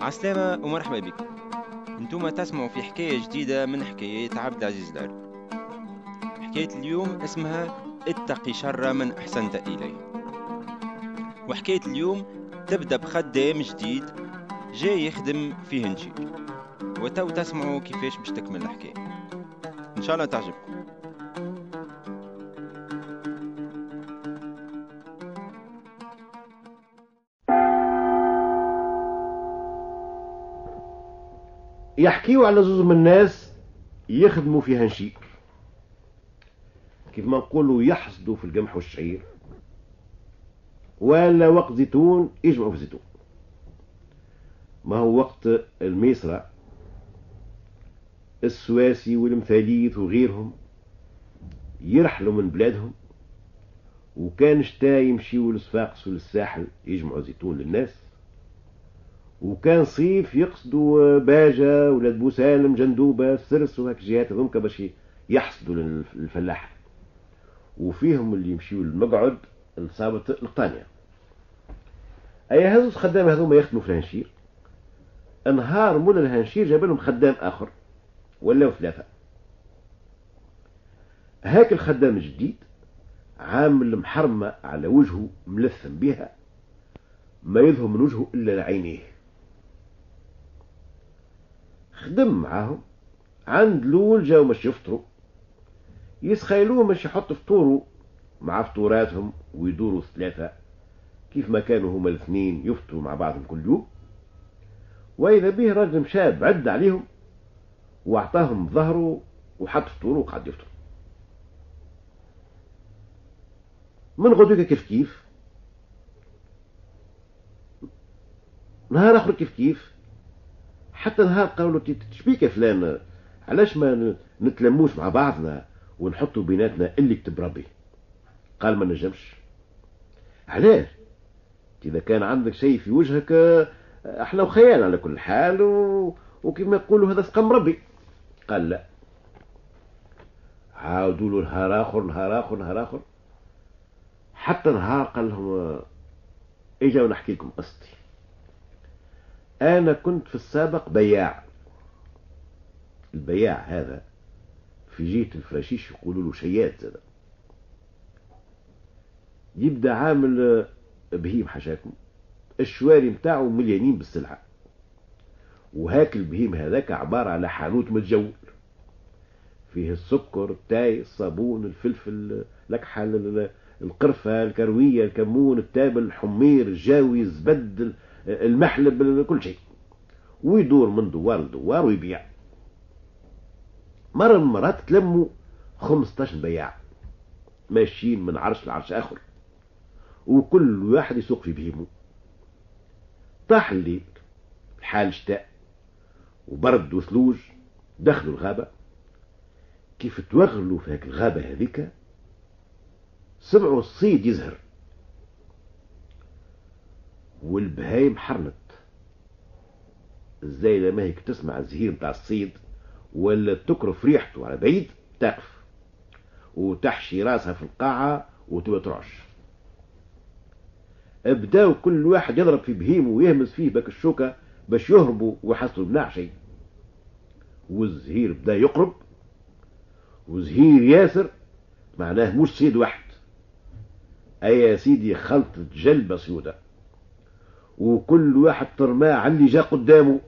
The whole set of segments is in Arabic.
عسلامة ومرحبا بكم أنتم تسمعوا في حكاية جديدة من حكايات عبد العزيز لاري حكاية اليوم اسمها اتقي شر من أحسنت إليه. وحكاية اليوم تبدأ بخدام جديد جاي يخدم في هنشير وتو تسمعوا كيفاش باش تكمل الحكاية. إن شاء الله تعجبكم. يحكيوا على زوز من الناس يخدموا في هنشيك كيف ما نقولوا يحصدوا في القمح والشعير. ولا وقت زيتون يجمعوا في زيتون ما هو وقت الميسرة؟ السواسي والمثاليث وغيرهم يرحلوا من بلادهم. وكان شتا يمشيوا للصفاقس وللساحل يجمعوا زيتون للناس. وكان صيف يقصدوا باجة ولاد بوسالم جندوبة سرس وهك جهات هذوك باش يحصدوا للفلاح. وفيهم اللي يمشيوا للمقعد لصابة القطانية أي هذو خدام هذوما يخدموا في الهنشير؟ أنهار مولا الهنشير جاب لهم خدام آخر ولاو ثلاثة. هاك الخدام الجديد عامل محرمة على وجهه ملثم بها ما يظهر من وجهه إلا عينيه خدم معاهم عند لول جاو مش يفطروا. يسخيلوه مش يحط فطوره مع فطوراتهم ويدوروا ثلاثة كيف ما كانوا هما الاثنين يفطروا مع بعضهم كل يوم. وإذا به رجل شاب عد عليهم وأعطاهم ظهره وحط فطوره وقعد يفطر. من غدوك كيف كيف؟ نهار آخر كيف كيف؟ حتى نهار قالوا تشبيك يا فلان؟ علاش ما نتلموش مع بعضنا ونحطوا بيناتنا اللي كتب ربي. قال ما نجمش. علاش؟ إذا كان عندك شيء في وجهك إحنا وخيال على كل حال و... وكما يقولوا هذا سقم ربي. قال لا. عاودوا له نهار آخر نهار آخر نهار آخر. حتى نهار قال لهم اجا ونحكي لكم قصتي. أنا كنت في السابق بياع. البياع هذا في جهة الفراشيش يقولوا له شيات هذا. يبدأ عامل بهيم حشاكم. الشواري متاعه مليانين بالسلعة. وهاك البهيم هذاك عبارة على حانوت متجول. فيه السكر التاي الصابون الفلفل الأكحل القرفة الكروية الكمون التابل الحمير الجاوي الزبد المحلب كل شيء. ويدور من دوار لدوار ويبيع. مرة من المرات تلموا 15 بياع. ماشيين من عرش لعرش آخر. وكل واحد يسوق في بهيمة. طاح الليل الحال شتاء وبرد وثلوج دخلوا الغابة. كيف توغلوا في هيك الغابة هذيك سمعوا الصيد يزهر. والبهايم حرنت إزاي لما هيك تسمع الزهير بتاع الصيد ولا تكرف ريحته على بعيد تقف. وتحشي راسها في القاعة وترعش بداو كل واحد يضرب في بهيمه ويهمس فيه بك الشوكة باش يهربوا ويحصلوا بنعشي والزهير بدا يقرب. وزهير ياسر معناه مش صيد واحد. اي يا سيدي خلطة جلبة سيودة. وكل واحد ترماه على اللي جا قدامه.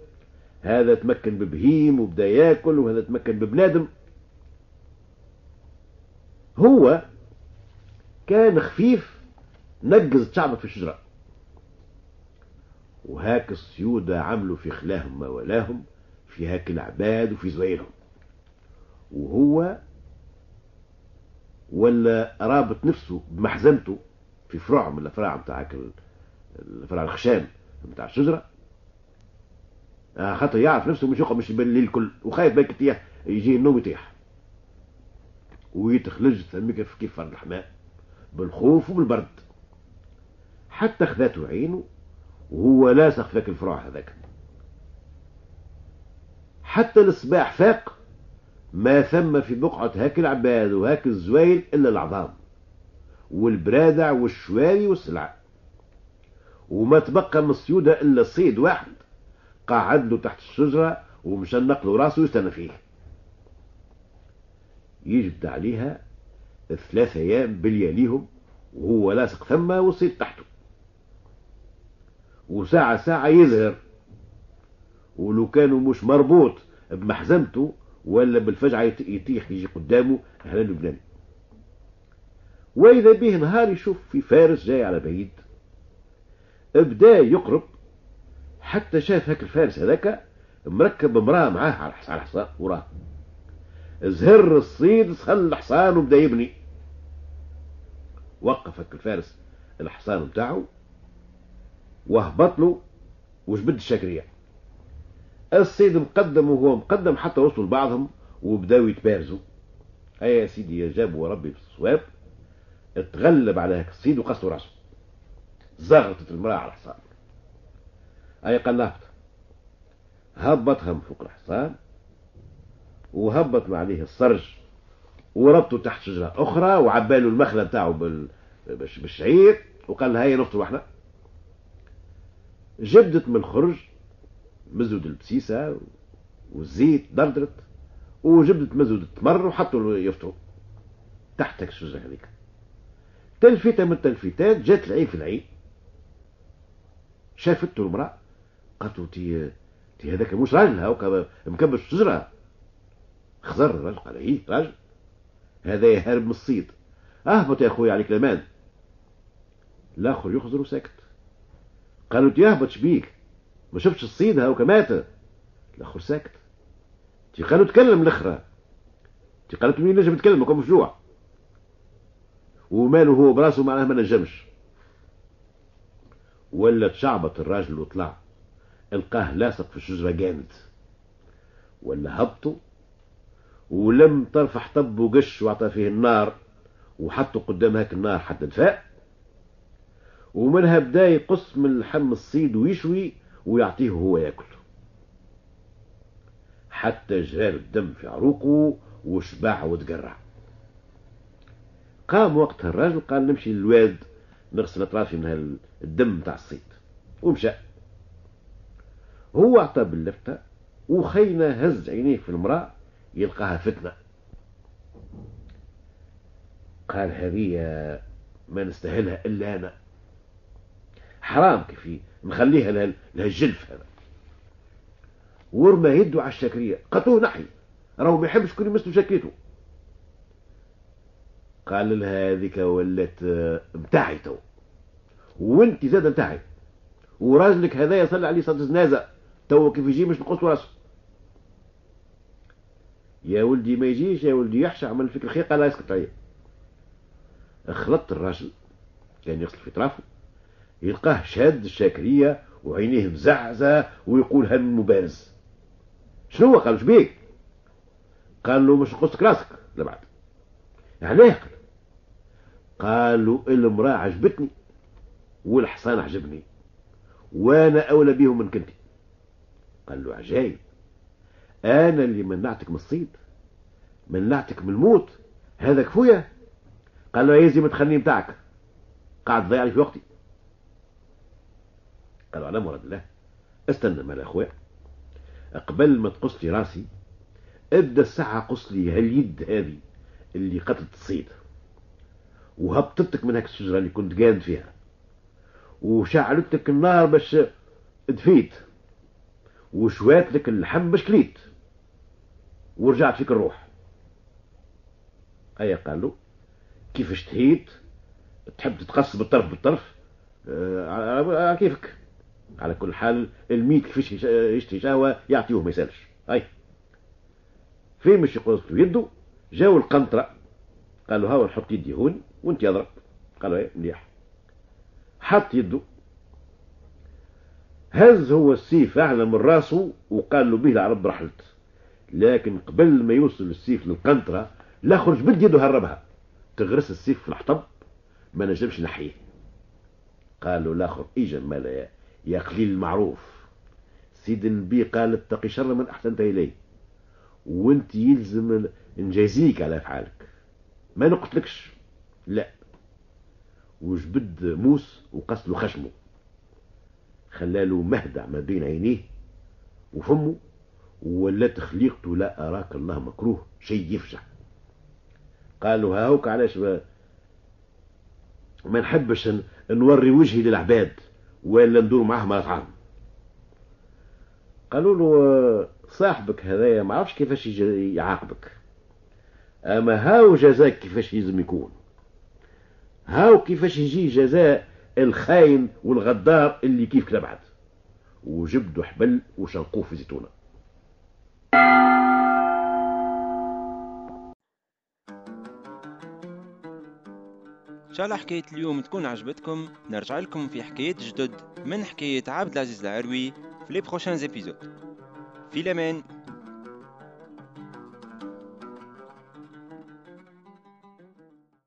هذا تمكن ببهيم وبدا ياكل وهذا تمكن ببنادم. هو كان خفيف نقز تشعبط في الشجرة. وهاك السيودة عملوا في خلاهم ما ولاهم في هاك العباد وفي زويلهم. وهو ولا رابط نفسه بمحزنته في فروع من الافراع بتاع الفرع الخشام بتاع الشجرة. آه خاطر يعرف نفسه مش يقعد مش بالليل الكل وخايف بالك تيح يجي النوم يطيح ويتخلج تسميك كيف فرد الحماء بالخوف وبالبرد. حتى خذاته عينه وهو لاصق فيك الفروع هذاك. حتى الصباح فاق ما ثم في بقعة هاك العباد وهاك الزويل إلا العظام والبرادع والشواري والسلع. وما تبقى من الصيودة إلا صيد واحد. قعد له تحت الشجرة ومشنق له راسه يستنى فيه. يجبد عليها ثلاثة أيام بلياليهم وهو لاصق ثم وصيت تحته. وساعة ساعة يزهر ولو كانوا مش مربوط بمحزمته ولا بالفجعة يطيح يجي قدامه هلال لبناني وإذا به نهار يشوف في فارس جاي على بعيد. بدا يقرب. حتى شاف هاك الفارس هذاك مركب امرأة معاه على الحصان وراه. زهر الصيد سخل الحصان وبدا يبني. وقف هاك الفارس الحصان بتاعه وهبط له وجبد الشاكرية الصيد مقدم وهو مقدم حتى وصلوا لبعضهم وبداوا يتبارزوا. اي يا سيدي جابوا ربي في الصواب. اتغلب على هاك الصيد وقصوا راسه. زغطت المرأة على الحصان أي قال هبطها من فوق الحصان وهبط عليه الصرج وربطه تحت شجرة أخرى وعباله المخلة بتاعه بال... بالشعير وقال لها هيا نفطروا إحنا. جبدت من الخرج مزود البسيسة والزيت دردرت وجبدت مزود التمر وحطوا يفطروا. تحت الشجرة هذيك. تلفتة من التلفتات جات العين في العين. شافته المرأة؟ قالت له تي تي هذاك مش راجل هاو مكبش الشجرة خزر الراجل قال إيه راجل. هذا يهرب من الصيد. اهبط يا أخوي عليك الامان الآخر يخزر وساكت. قالوا تيهبط شبيك ما شفتش الصيد هاو كمات الآخر ساكت. تي قالوا تكلم الأخرى. تي قالت مين نجم يتكلم؟ كم مفجوع وماله هو براسه معناه ما نجمش. ولا تشعبط الراجل وطلع. القاه لاصق في الشجرة جامد. ولا هبطوا ولم طرف حطب وقش وعطى فيه النار وحطوا قدام هاك النار حتى دفاء ومنها بدا يقص من لحم الصيد ويشوي ويعطيه هو ياكل. حتى جرار الدم في عروقه وشبع وتقرع. قام وقتها الراجل قال نمشي للواد نغسل أطرافي من الدم تاع الصيد. ومشى. هو اعطى باللفتة وخينا هز عينيه في المرأة يلقاها فتنة. قال هذه ما نستاهلها إلا أنا. حرام كيف نخليها لها الجلف هذا. ورمى يده على الشاكرية. قطوه نحي. راهو ما يحبش كل يمسوا شكيته قال لها هذيك ولات متاعي تو وانت زاد متاعي وراجلك هذا يصلي عليه صلاة جنازة تو كيف يجي مش نقص راسه. يا ولدي ما يجيش يا ولدي يحشى عمل فيك الخير قال لا يسكت عليه خلطت الراجل كان يغسل في طرافه يلقاه شاد الشاكرية وعينيه مزعزة ويقول هل مبارز. شنو قال شو بيك قال له مش نقصك راسك. لبعد إيه قال له المرأة عجبتني والحصان عجبني وأنا أولى بيهم من كنتي. قال له عجايب أنا اللي منعتك من الصيد منعتك من الموت هذا كفوية قال له يزي ما تخليني بتاعك قاعد ضيع لي في وقتي. قال له على مراد الله استنى مال أخويا قبل ما تقص لي راسي ابدأ الساعة قص لي هاليد هذه اللي قتلت الصيد. وهبطتك من هاك الشجرة اللي كنت قاعد فيها. وشعلت لك النار باش دفيت وشوات لك اللحم باش كليت. ورجعت فيك الروح. أيا قال له كيف اشتهيت تحب تتقص بالطرف بالطرف؟ آه كيفك؟ على كل حال الميت كيفاش يشتهي شهوة يعطيوه ما يسألش. أي. فين مش يقص يده جاو القنطرة. قالوا هاو نحط يدي هون. وانت يضرب قالوا إيه؟ مليح. حط يده. هز هو السيف أعلى من راسه وقال له به العرب رحلت. لكن قبل ما يوصل السيف للقنطرة لا خرج بد يده هربها. تغرس السيف في الحطب ما نجمش نحيه. قال له الآخر اجا مالا يا قليل المعروف. سيد النبي قال اتقي شر من أحسنت إليه. وانت يلزم نجازيك على أفعالك. ما نقتلكش. لا. وجبد موس وقص له خشمه. خلاله مهدع ما بين عينيه وفمه ولات خليقته لا أراك الله مكروه شيء يفجع. قالوا هاوك علاش ما, ما نحبش نوري وجهي للعباد ولا ندور معاه مطعم قالوا له صاحبك هذايا ما عرفش كيفاش يعاقبك. أما هاو جزاك كيفاش يلزم يكون؟ هاو كيفاش يجي جزاء الخاين والغدار اللي كيف بعد وجبدوا حبل وشنقوه في زيتونه إن شاء الله حكاية اليوم تكون عجبتكم. نرجع لكم في حكايات جدد من حكاية عبد العزيز العروي في لي بروشان زيبيزود في الامان